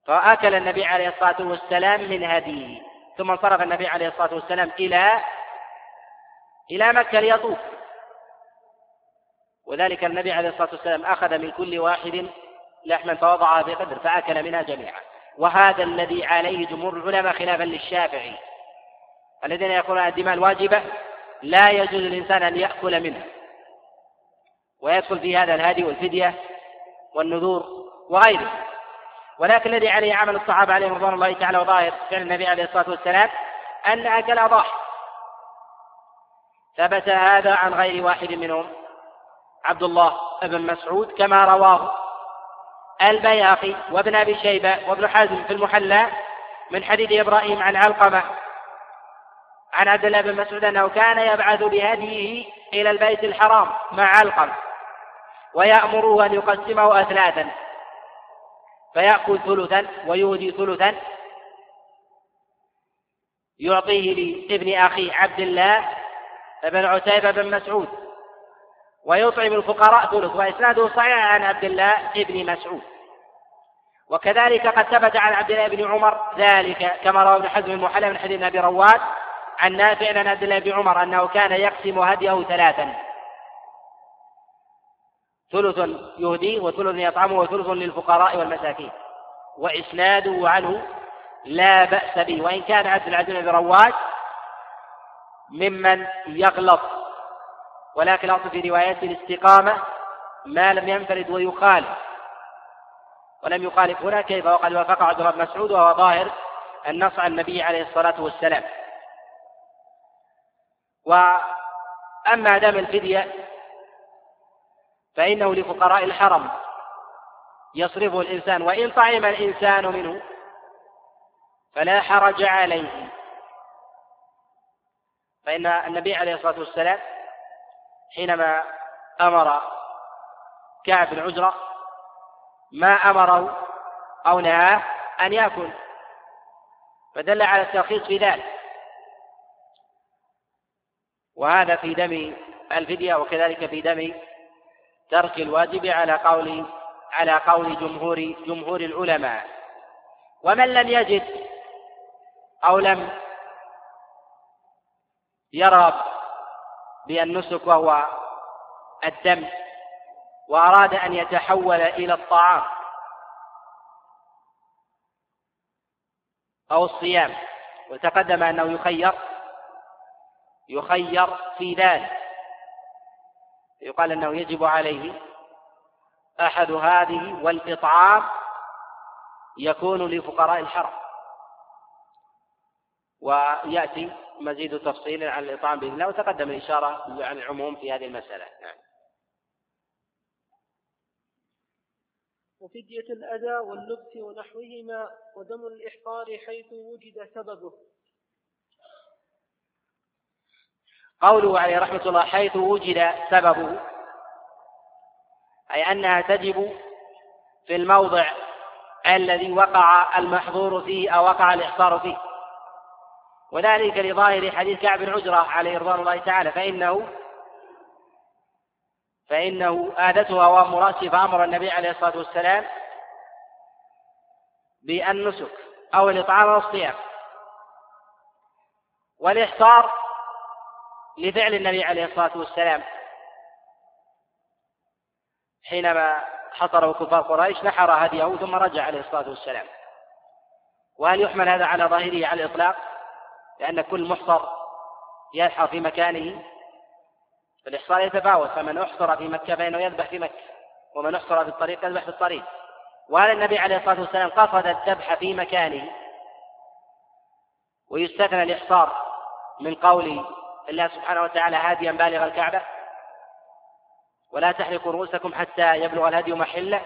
فأكل النبي عليه الصلاة والسلام من هديه ثم انصرف النبي عليه الصلاة والسلام إلى إلى مكة ليطوف. وذلك النبي عليه الصلاة والسلام أخذ من كل واحد لحما فوضعها في قدر فأكل منها جميعا. وهذا الذي عليه جمهور العلماء خلافا للشافعي. الذين يقولون الدماء الواجبة لا يجوز للإنسان أن يأكل منها. ويدخل في هذا الهدي والفدية والنذور وغيره. ولكن الذي عليه عمل الصحابة عليهم رضوان الله تعالى وظاهر فعل النبي عليه الصلاة والسلام أن أكل أضاحي ثبت هذا عن غير واحد منهم عبد الله بن مسعود كما رواه البياقي وابن أبي شيبة وابن حزم في المحلى من حديث إبراهيم عن علقمة. عن عبد الله بن مسعود أنه كان يبعث بهديه إلى البيت الحرام مع علقمة ويأمره أن يقسمه اثلاثا. فيأكل ثلثا ويهدي ثلثا. يعطيه لابن أخيه عبد الله بن عتيبة بن مسعود. ويطعم الفقراء ثلث وإسناده صحيح عن عبد الله بن مسعود. وكذلك قد ثبت عن عبد الله بن عمر ذلك كما روى ابن حزم المحلى من حديث أبي رواد عن نافع عن عبد الله بن عمر أنه كان يقسم هديه ثلاثا. ثلث يهديه وثلث يطعمه وثلث للفقراء والمساكين. وإسناده عنه لا بأس به. وإن كان عبد العزيز بن رواد ممن يغلط ولكن الأصل في روايته الاستقامة ما لم ينفرد ويخالف. ولم يخالف هنا كيف؟ وقد وافق عبد الله بن مسعود وهو ظاهر النص عن النبي عليه الصلاة والسلام. وأما دم الفدية فإنه لفقراء الحرم يصرفه الإنسان وإن طعم الإنسان منه فلا حرج عليه. فإن النبي عليه الصلاة والسلام حينما أمر كعب بن عجرة ما أمره أو نهاه أن يأكل. فدل على الترخيص في ذلك. وهذا في دم الفدية وكذلك في دم ترك الواجب على قول على قول جمهور جمهور العلماء. ومن لم يجد أو لم يرغب بالنسك وهو الدم وأراد أن يتحول إلى الطعام أو الصيام وتقدم أنه يخير يخير في ذلك. يقال أنه يجب عليه أحد هذه والإطعام يكون لفقراء الحرم ويأتي مزيد تفصيل عن الإطعام بإذن الله وتقدم الإشارة عن العموم في هذه المسألة. نعم. وفدية الأذى واللبس ونحوهما ودم الإحقار حيث وجد سببه. قوله عليه رحمة الله حيث وجد سببه أي أنها تجب في الموضع الذي وقع المحظور فيه أو وقع الإحصار فيه. وذلك لظاهر حديث كعب بن عجرة عليه رضوان الله تعالى فإنه فإنه آدته أوام رأسه فأمر النبي عليه الصلاة والسلام بالنسك أو الإطعام والصيام والإحصار لفعل النبي عليه الصلاة والسلام. حينما حصره كفار قريش نحر هديه ثم رجع عليه الصلاة والسلام. وهل يحمل هذا على ظاهره على الإطلاق؟ لأن كل محصر يلحر في مكانه فالإحصار يتفاوت فمن أحصر في مكة فإنه يذبح في مكة ومن أحصر في الطريق يذبح في الطريق. وهل النبي عليه الصلاة والسلام قصد الذبح في مكانه. ويستثنى الإحصار من قول الله سبحانه وتعالى هاديا بالغ الكعبة ولا تحرقوا رؤوسكم حتى يبلغ الهدي محله.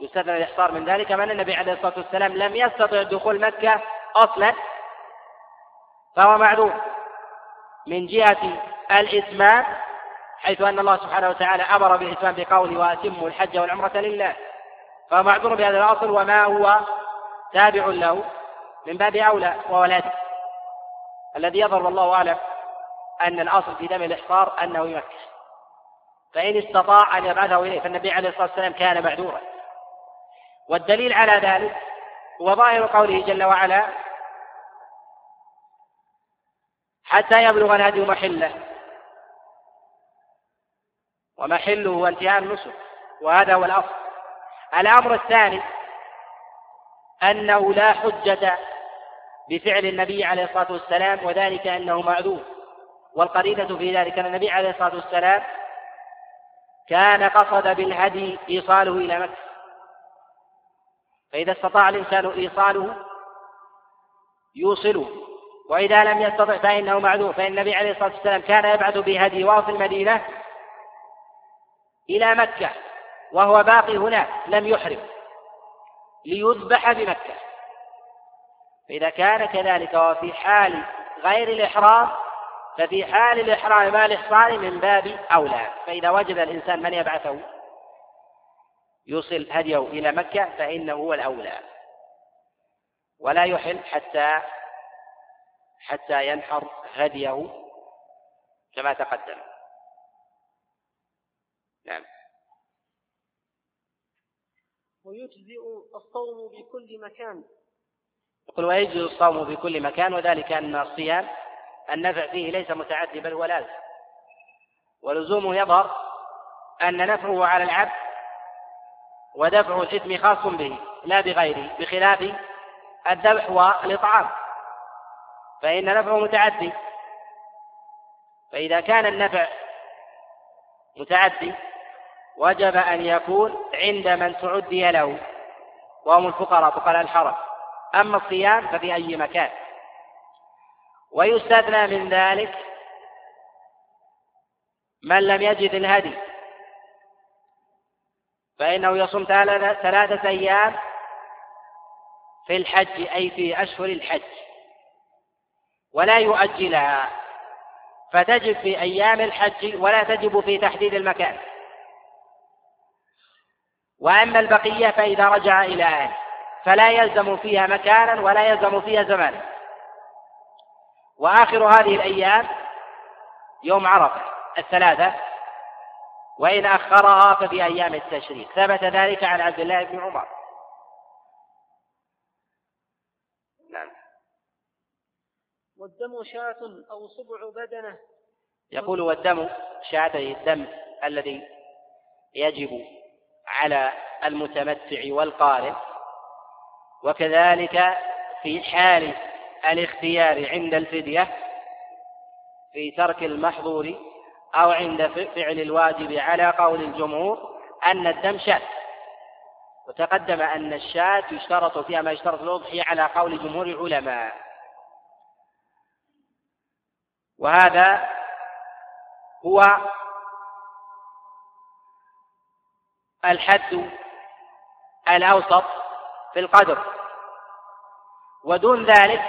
يستثنى الإحصار من ذلك من النبي عليه الصلاة والسلام لم يستطع دخول مكة أصلا. فهو معذور من جهة الإتمام حيث أن الله سبحانه وتعالى أمر بالإتمام بقوله وأتموا الحج والعمرة لله. فهو معذور بهذا الأصل وما هو تابع له من باب أولى وولده الذي يظهر والله أعلم أن الأصل في دم الإحصار أنه يمكن. فإن استطاع أن يبعثه إليه فالنبي عليه الصلاة والسلام كان معذورا. والدليل على ذلك هو ظاهر قوله جل وعلا حتى يبلغ الهدي محله. ومحله هو انتهاء النسك وهذا هو الأصل. الأمر الثاني أنه لا حجة بفعل النبي عليه الصلاة والسلام وذلك أنه معذور. والقرينة في ذلك أن النبي عليه الصلاة والسلام كان قصد بالهدي إيصاله إلى مكة. فإذا استطاع الإنسان إيصاله يوصله. وإذا لم يستطع فإنه معذور فإن النبي عليه الصلاة والسلام كان يبعث بهدي وهو في المدينة إلى مكة وهو باقي هناك لم يحرم ليذبح بمكة. فإذا كان كذلك وفي حال غير الإحرام ففي حال الإحرام مع الإحصان من باب أولى. فإذا وجد الإنسان من يبعثه يوصل هديه إلى مكة فإنه هو الأولى. ولا يحل حتى حتى ينحر هديه كما تقدم. نعم. ويجزئ الصوم بكل مكان. يقول ويجزئ الصوم بكل مكان وذلك أن الصيام النفع فيه ليس متعدي بل هو لازم. ولزومه يظهر أن نفعه على العبد ودفع الإثم خاص به لا بغيره بخلاف الذبح والإطعام. فإن نفعه متعدي. فإذا كان النفع متعدي وجب أن يكون عند من تعدي له وهم الفقراء فقراء الحرم. أما الصيام ففي أي مكان. ويستثنى من ذلك من لم يجد الهدي. فإنه يصوم ثلاثة أيام في الحج أي في أشهر الحج. ولا يؤجلها. فتجب في أيام الحج ولا تجب في تحديد المكان. وأما البقية فإذا رجع إلى أهله فلا يلزم فيها مكانا ولا يلزم فيها زمانا وآخر هذه الأيام يوم عرفة الثلاثة وإن أخرها ففي أيام التشريق. ثبت ذلك عن عبد الله بن عمر نعم والدم شاة أو صبع بدنة. يقول والدم شاة الدم الذي يجب على المتمتع والقارئ. وكذلك في حال الاختيار عند الفدية في ترك المحظور أو عند فعل الواجب على قول الجمهور أن الدم شاة. وتقدم أن الشاة يشترط فيها ما يشترط الأضحية على قول جمهور العلماء. وهذا هو الحد الأوسط في القدر. ودون ذلك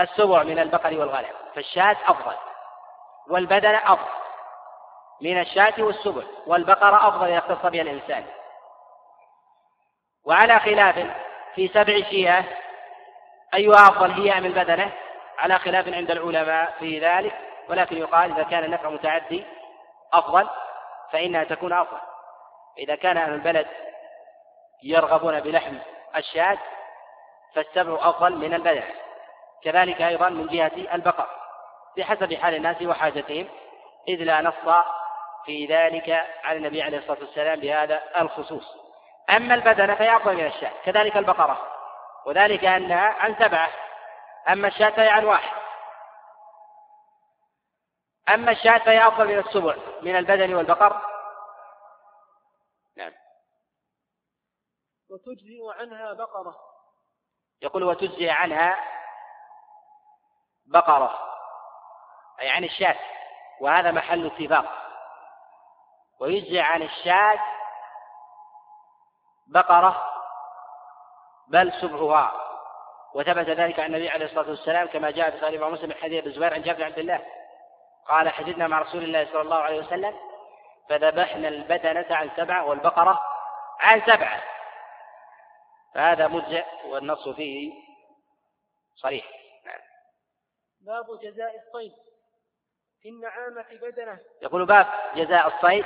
السبع من البقر والغنم فالشاة أفضل والبدن أفضل. من الشاة والسبع والبقرة أفضل إذا اختص بها الإنسان. وعلى خلاف في سبع شياه أيها أفضل هي أم البدنة؟ على خلاف عند العلماء في ذلك ولكن يقال إذا كان النفع متعدي أفضل فإنها تكون أفضل. إذا كان أهل البلد يرغبون بلحم الشاة فالسبع أفضل من البدن كذلك أيضا من جهة البقر. بحسب حال الناس وحاجتهم إذ لا نص في ذلك على النبي عليه الصلاة والسلام بهذا الخصوص. أما البدن فهي أفضل من الشاة كذلك البقرة. وذلك أنها عن سبعة. أما الشاة فهي عن واحد. أما الشاة فهي أفضل من السبع من البدن والبقر. نعم. وتجزئ عنها بقرة. يقول وتجزئ عنها بقرة. أي عن الشاة. وهذا محل اتفاق. ويجزئ عن الشاة بقرة بل سبعها. وثبت ذلك عن النبي عليه الصلاة والسلام كما جاء في صحيح مسلم حديث ابن زبير عن جابر عبد الله. قال حدثنا مع رسول الله صلى الله عليه وسلم فذبحنا البدنة عن سبعة والبقرة عن سبعة فهذا مجزئ والنص فيه صريح. نعم. باب جزاء الصيد. في النعامة بدنة. يقول باب جزاء الصيد.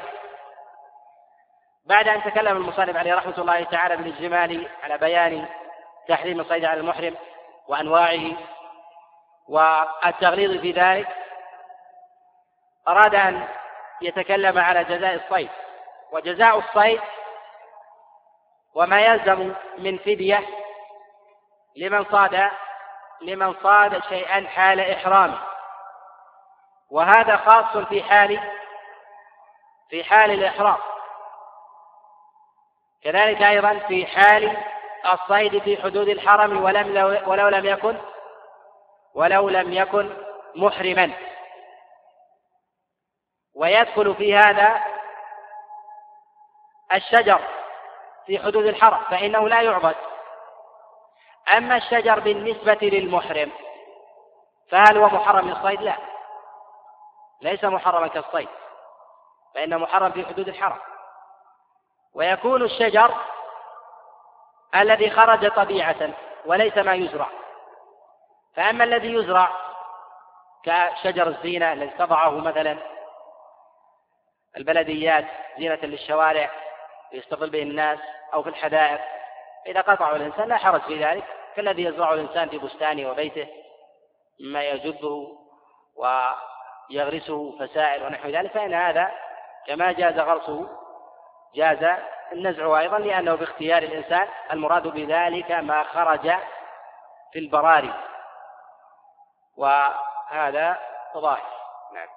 بعد أن تكلم المصنف عليه رحمة الله تعالى بالإجمال على بيان تحريم الصيد على المحرم وأنواعه والتغليظ في ذلك أراد أن يتكلم على جزاء الصيد. وجزاء الصيد وما يلزم من فدية لمن صاد لمن صاد شيئا حال إحرامه. وهذا خاص في حال في حال الإحرام. كذلك أيضا في حال الصيد في حدود الحرم ولم ولو لم يكن ولو لم يكن محرما. ويدخل في هذا الشجر في حدود الحرم فإنه لا يعبد. أما الشجر بالنسبة للمحرم فهل هو محرم للصيد؟ لا. ليس محرما كالصيد فإنه محرم في حدود الحرم. ويكون الشجر الذي خرج طبيعة وليس ما يزرع. فأما الذي يزرع كشجر الزينة الذي تضعه مثلا البلديات زينة للشوارع يستظل به الناس أو في الحدائق إذا قطعه الإنسان لا حرج في ذلك كالذي يزرعه الإنسان في بستانه وبيته مما يجده ويغرسه فسائل ونحو ذلك فإن هذا كما جاز غرسه جاز النزع أيضا لأنه باختيار الإنسان المراد بذلك ما خرج في البراري. وهذا ظاهر نعم.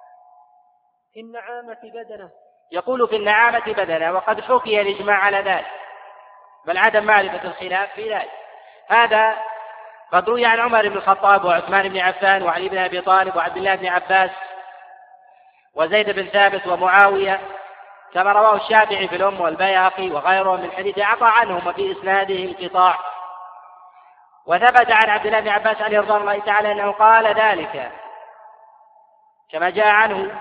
في النعامة بدنة. يقول في النعامة بدنة وقد حكي الإجماع على ذلك بل عدم معرفة الخلاف في ذلك. هذا قد روي عن عمر بن الخطاب وعثمان بن عفان وعلي بن أبي طالب وعبد الله بن عباس وزيد بن ثابت ومعاوية كما رواه الشافعي في الأم والبيهقي وغيرهم من حديث عطى عنهم وفي إسناده انقطاع. وثبت عن عبد الله بن عباس عليه رضوان الله تعالى أنه قال ذلك. كما جاء عنه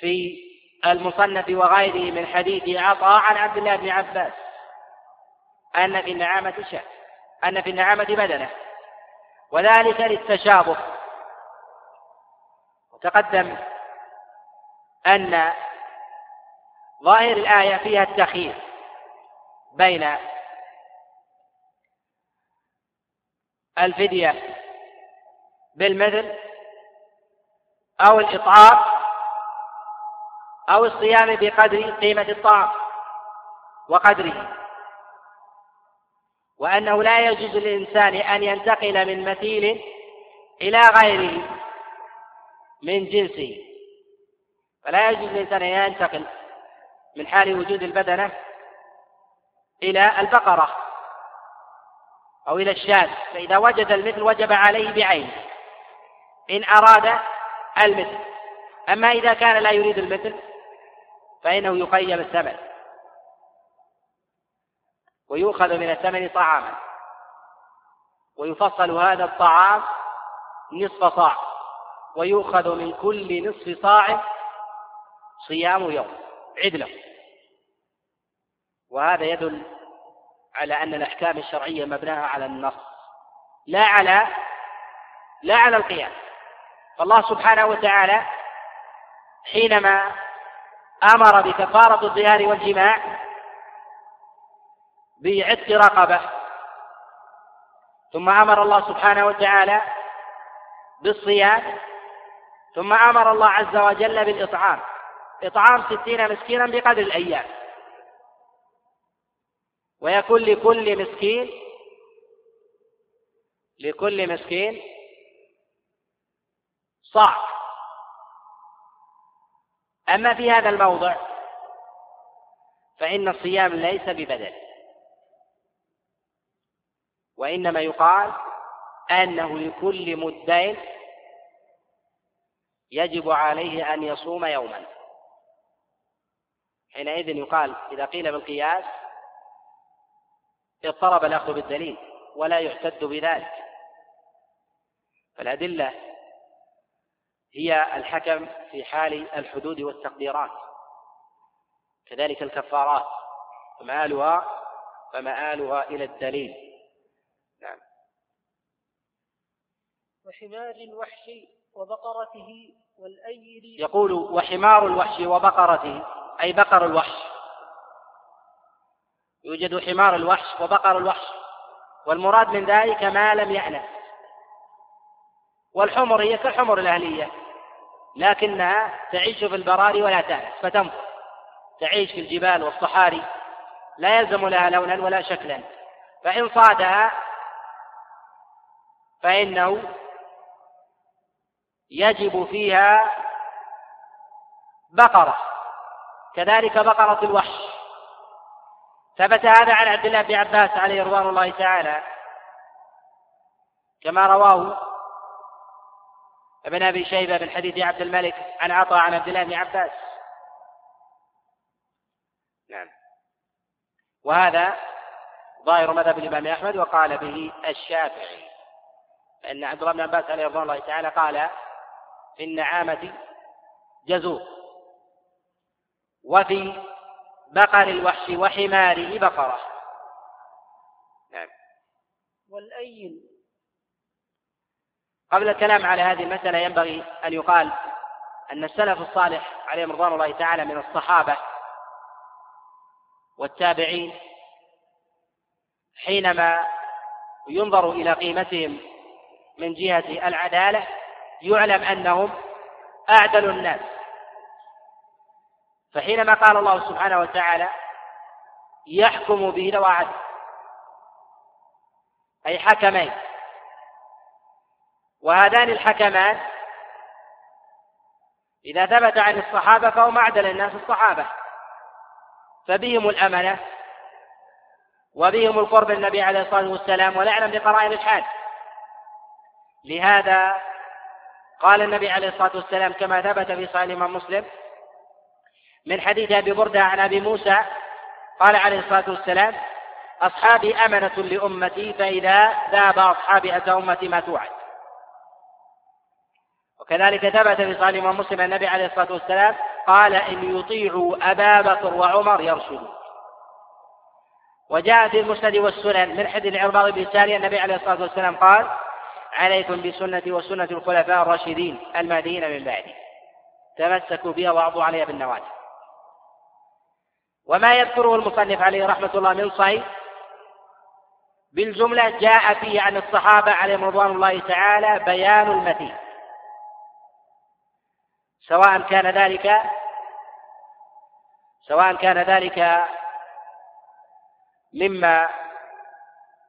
في المصنف وغيره من حديث عطاء عن عبد الله بن عباس أن في النعامة شاة أن في النعامة بدنة. وذلك للتشابه. وتقدم أن ظاهر الآية فيها التخيير بين الفدية بالمثل أو الإطعام أو الصيام بقدر قيمة الطعام وقدره. وأنه لا يجوز للإنسان أن ينتقل من مثيل إلى غيره من جنسه. فلا يجوز للإنسان أن ينتقل من حال وجود البدنة إلى البقرة أو إلى الشاة فإذا وجد المثل وجب عليه بعينه إن أراد المثل. أما إذا كان لا يريد المثل فإنه يقيم الثمن. ويؤخذ من الثمن طعاما. ويفصل هذا الطعام نصف صاع. ويؤخذ من كل نصف صاع صيام يوم. عدلة. وهذا يدل على أن الأحكام الشرعية مبناها على النص لا على لا على القياس. فالله سبحانه وتعالى حينما أمر بكفارة الظهار والجماع بعتق رقبة ثم أمر الله سبحانه وتعالى بالصيام ثم أمر الله عز وجل بالإطعام. إطعام ستين مسكينا بقدر الأيام. ويكون لكل مسكين لكل مسكين صاع. أما في هذا الموضع فإن الصيام ليس ببدل. وإنما يقال أنه لكل مدين يجب عليه أن يصوم يوما. حينئذ يقال إذا قيل بالقياس اضطرب الأخذ بالدليل ولا يحتد بذلك. فالأدلة هي الحكم في حال الحدود والتقديرات كذلك الكفارات فمآلها فمآلها إلى الدليل. نعم. وحمار الوحش وبقرته يقول وحمار الوحش وبقرته أي بقر الوحش. يوجد حمار الوحش وبقر الوحش. والمراد من ذلك ما لم يأنف. والحمر هي كالحمر الأهلية لكنها تعيش في البراري ولا تأنف فتنفر. تعيش في الجبال والصحاري. لا يلزم لها لونا ولا شكلا. فإن صادها فإنه يجب فيها بقرة كذلك بقرة الوحش. ثبت هذا عن عبد الله بن عباس عليه رضوان الله تعالى كما رواه ابن أبي شيبة من حديث عبد الملك عن عطاء عن عبد الله بن عباس. نعم. وهذا ظاهر مذهب الإمام أحمد وقال به الشافعي فإن عبد الله بن عباس عليه رضوان الله تعالى قال في النعامة جزور. وفي بقر الوحش وحماره بقرة. نعم. والأيل قبل الكلام على هذه المسألة ينبغي أن يقال أن السلف الصالح عليهم رضوان الله تعالى من الصحابة والتابعين حينما ينظر إلى قيمتهم من جهة العدالة يعلم أنهم أعدل الناس. فحينما قال الله سبحانه وتعالى يحكم به ذوى عدل أي حكمين. وهذان الحكمان إذا ثبت عن الصحابة فهم أعدل الناس الصحابة. فبهم الأمنة وبهم القرب النبي عليه الصلاة والسلام ولا يعلم بقرائن الحال. لهذا قال النبي عليه الصلاة والسلام كما ثبت في صحيح الإمام مسلم من حديث أبي بردة عن أبي موسى قال عليه الصلاة والسلام أصحابي أمنة لأمتي فإذا ذهب أصحابي أتى أمتي ما توعد وكذلك ثبت في صحيح الإمام مسلم النبي عليه الصلاة والسلام قال إن يطيعوا أبا بكر وعمر يرشدوا وجاء في المسند والسنن من حديث العرباض بن سارية النبي عليه الصلاة والسلام قال عليكم بسنتي وسنة الخلفاء الراشدين المهديين من بعدي. تمسكوا بها وعضوا عليها بالنواجذ. وما يذكره المصنف عليه رحمة الله من صحيح بالجملة جاء فيه عن الصحابة عليهم رضوان الله تعالى بيان المتين. سواء كان ذلك سواء كان ذلك مما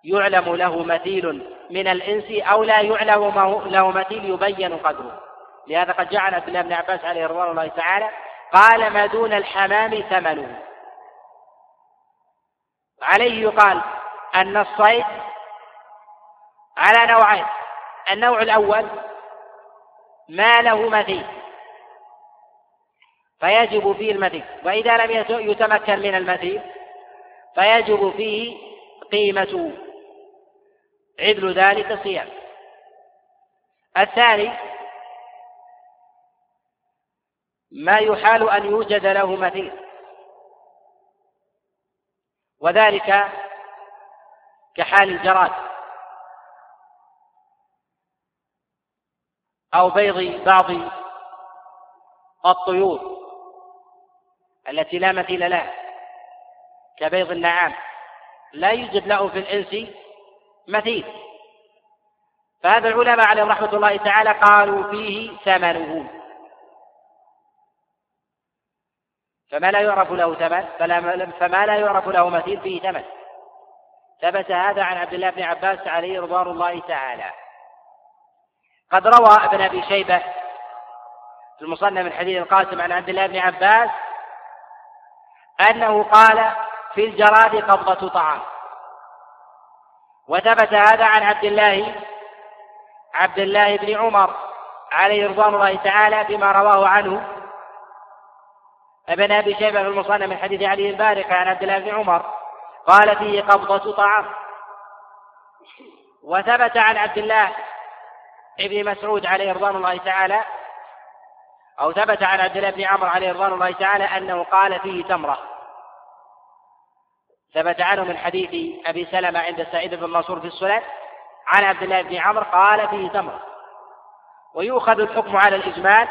يعلم له مثيل من الإنس أو لا يعلم له مثيل يبين قدره. لهذا قد جعل عبد الله بن عباس عليه رضوان الله تعالى قال ما دون الحمام ثمنه. عليه يقال أن الصيد على نوعين. النوع الأول ما له مثيل. فيجب فيه المثيل. وإذا لم يتمكن من المثيل فيجب فيه قيمة عدل ذلك صيام. الثاني ما يحال أن يوجد له مثيل وذلك كحال الجراد أو بيض بعض الطيور التي لا مثيل لها كبيض النعام. لا يوجد له في الإنس مثيل. فهذا العلماء عليهم رحمة الله تعالى قالوا فيه ثمنه. فما لا يعرف له ثمن فما لا يعرف له مثيل فيه ثمن. ثبت هذا عن عبد الله بن عباس عليه رضوان الله تعالى. قد روى ابن أبي شيبة في المصنف من حديث القاسم عن عبد الله بن عباس أنه قال في الجراد قبضة طعام. وثبت هذا عن عبد الله عبد الله بن عمر عليه رضوان الله تعالى بما رواه عنه. ابن أبي شيبة في المصنف من حديث علي البارقه عن عبد الله بن عمر قال فيه قبضة طعام. وثبت عن عبد الله ابن مسعود عليه رضوان الله تعالى أو ثبت عن عبد الله بن عمر عليه رضوان الله تعالى أنه قال فيه تمرة. ثبت عنه من حديث أبي سلمة عند سعيد بن منصور في السنن عن عبد الله بن عمر قال فيه تمرة ويؤخذ الحكم على الإجمال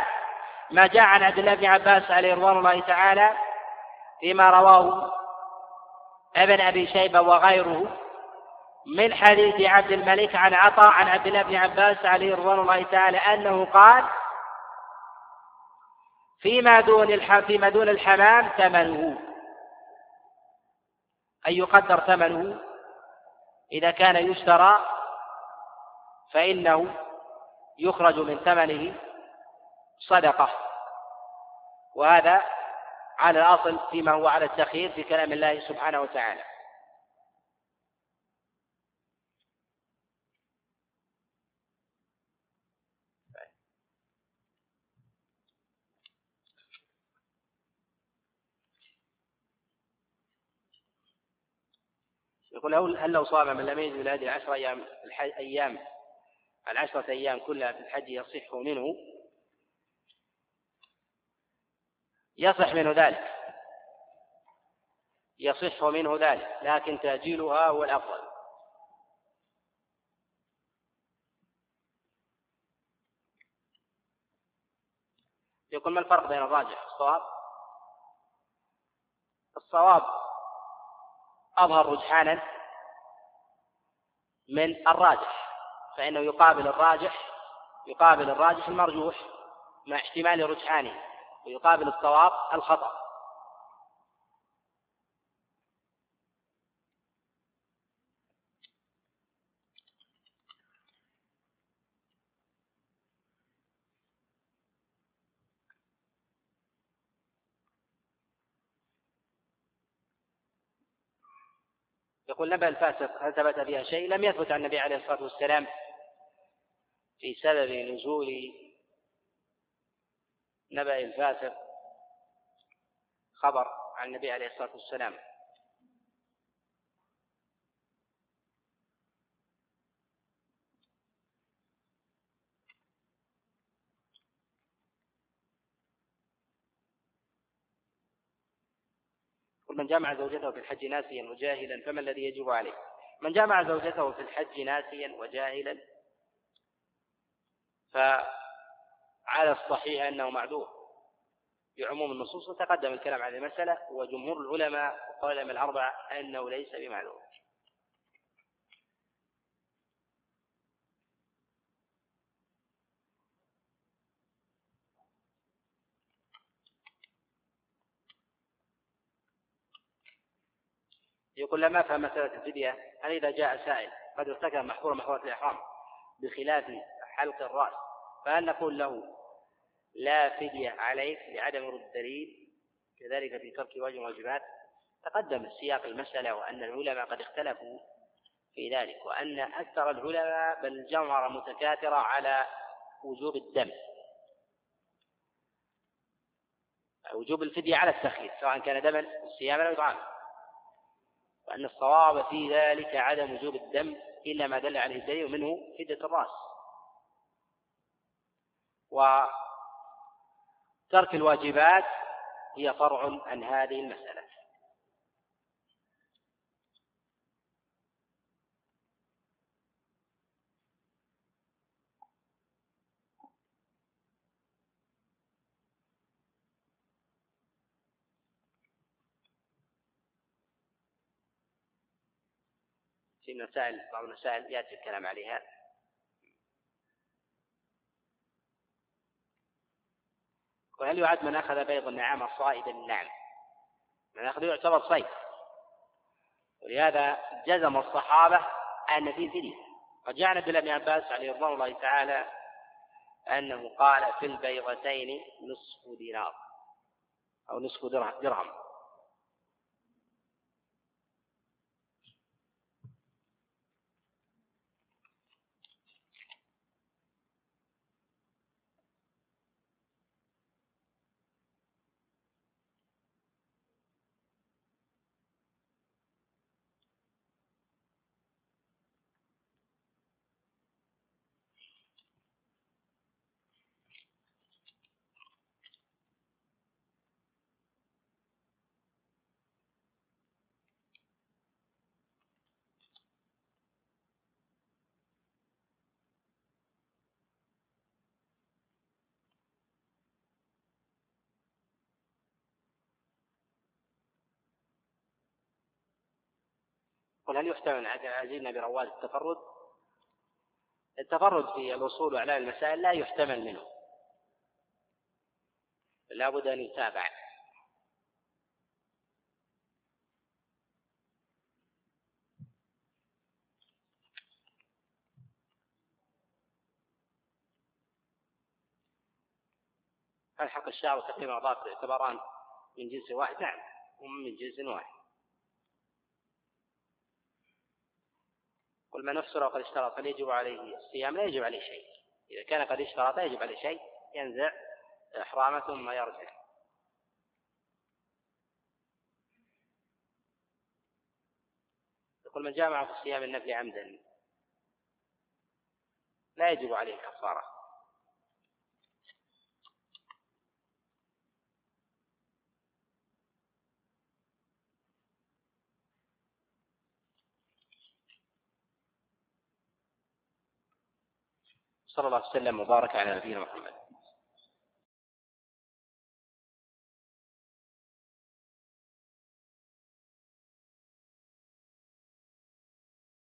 ما جاء عن عبد الله بن عباس عليه رضوان الله تعالى فيما رواه ابن أبي شيبة وغيره من حديث عبد الملك عن عطاء عن عبد الله بن عباس عليه رضوان الله تعالى أنه قال فيما دون الح... فيما دون الحمام ثمنه أن يقدر ثمنه. إذا كان يشترى فإنه يخرج من ثمنه صدقة. وهذا على الأصل فيما هو على التخيير في كلام الله سبحانه وتعالى. يقول هل لو صام من لم يجد هذه العشر أيام أيام العشرة أيام كلها في الحج يصح منه؟ يصح منه ذلك. يصح منه ذلك لكن تأجيلها هو الأفضل. يقول ما الفرق بين الراجح والصواب؟ الصواب أظهر رجحانا من الراجح فإنه يقابل الراجح يقابل الراجح المرجوح مع احتمال رجحانه ويقابل الصواب الخطأ. يقول نبأ الفاسق هل ثبت فيها شيء؟ لم يثبت عن النبي عليه الصلاة والسلام في سبب نزول نبأ الفاسق خبر عن النبي عليه الصلاة والسلام. من جامع زوجته في الحج ناسيا وجاهلا فما الذي يجب عليه؟ من جامع زوجته في الحج ناسيا وجاهلا فعلى الصحيح أنه معذور. بعموم النصوص وتقدم الكلام على المسألة وجمهور العلماء وقال الأربعة أنه ليس بمعذور. يقول لما فهم مسألة الفدية هل إذا جاء سائل قد ارتكب محظور محظورة الإحرام بخلاف حلق الرأس فهل نقول له لا فدية عليك لعدم الدليل؟ كذلك في ترك واجب الواجبات تقدم سياق المسألة وأن العلماء قد اختلفوا في ذلك وأن أكثر العلماء بل جمهر متكاثرة على وجوب الدم. وجوب الفدية على التخيير سواء كان دما صياما أو إطعاما. وأن الصواب في ذلك عدم وجوب الدم إلا ما دل عليه الدليل منه فدية الرأس. وترك الواجبات هي فرع عن هذه المسألة. في مسائل بعض المسائل يأتي الكلام عليها. وهل يعد من أخذ بيض النعام صائدا نعم من أخذ يعتبر صيد. ولهذا جزم الصحابة أن في فدية. قد جاء عن ابن عباس عليه رضوان الله تعالى أنه قال في البيضتين نصف دينار أو نصف درهم. قل هل يحتمل عزيزنا برواد التفرد؟ التفرد في الوصول وإعلان المسائل لا يحتمل منه لا بد أن يتابع هل حق الشعر وتقديم الأعضاء يعتبران من جنس واحد؟ نعم هم من جنس واحد قل من أفسر وقد اشترط هل يجب عليه الصيام لا يجب عليه شيء. إذا كان قد اشترط لا يجب عليه شيء ينزع إحرامه ثم يرجع. يقول من جامع في الصيام النفل عمدا لا يجب عليه الكفارة. صلى الله عليه وسلم وبارك على نبينا محمد.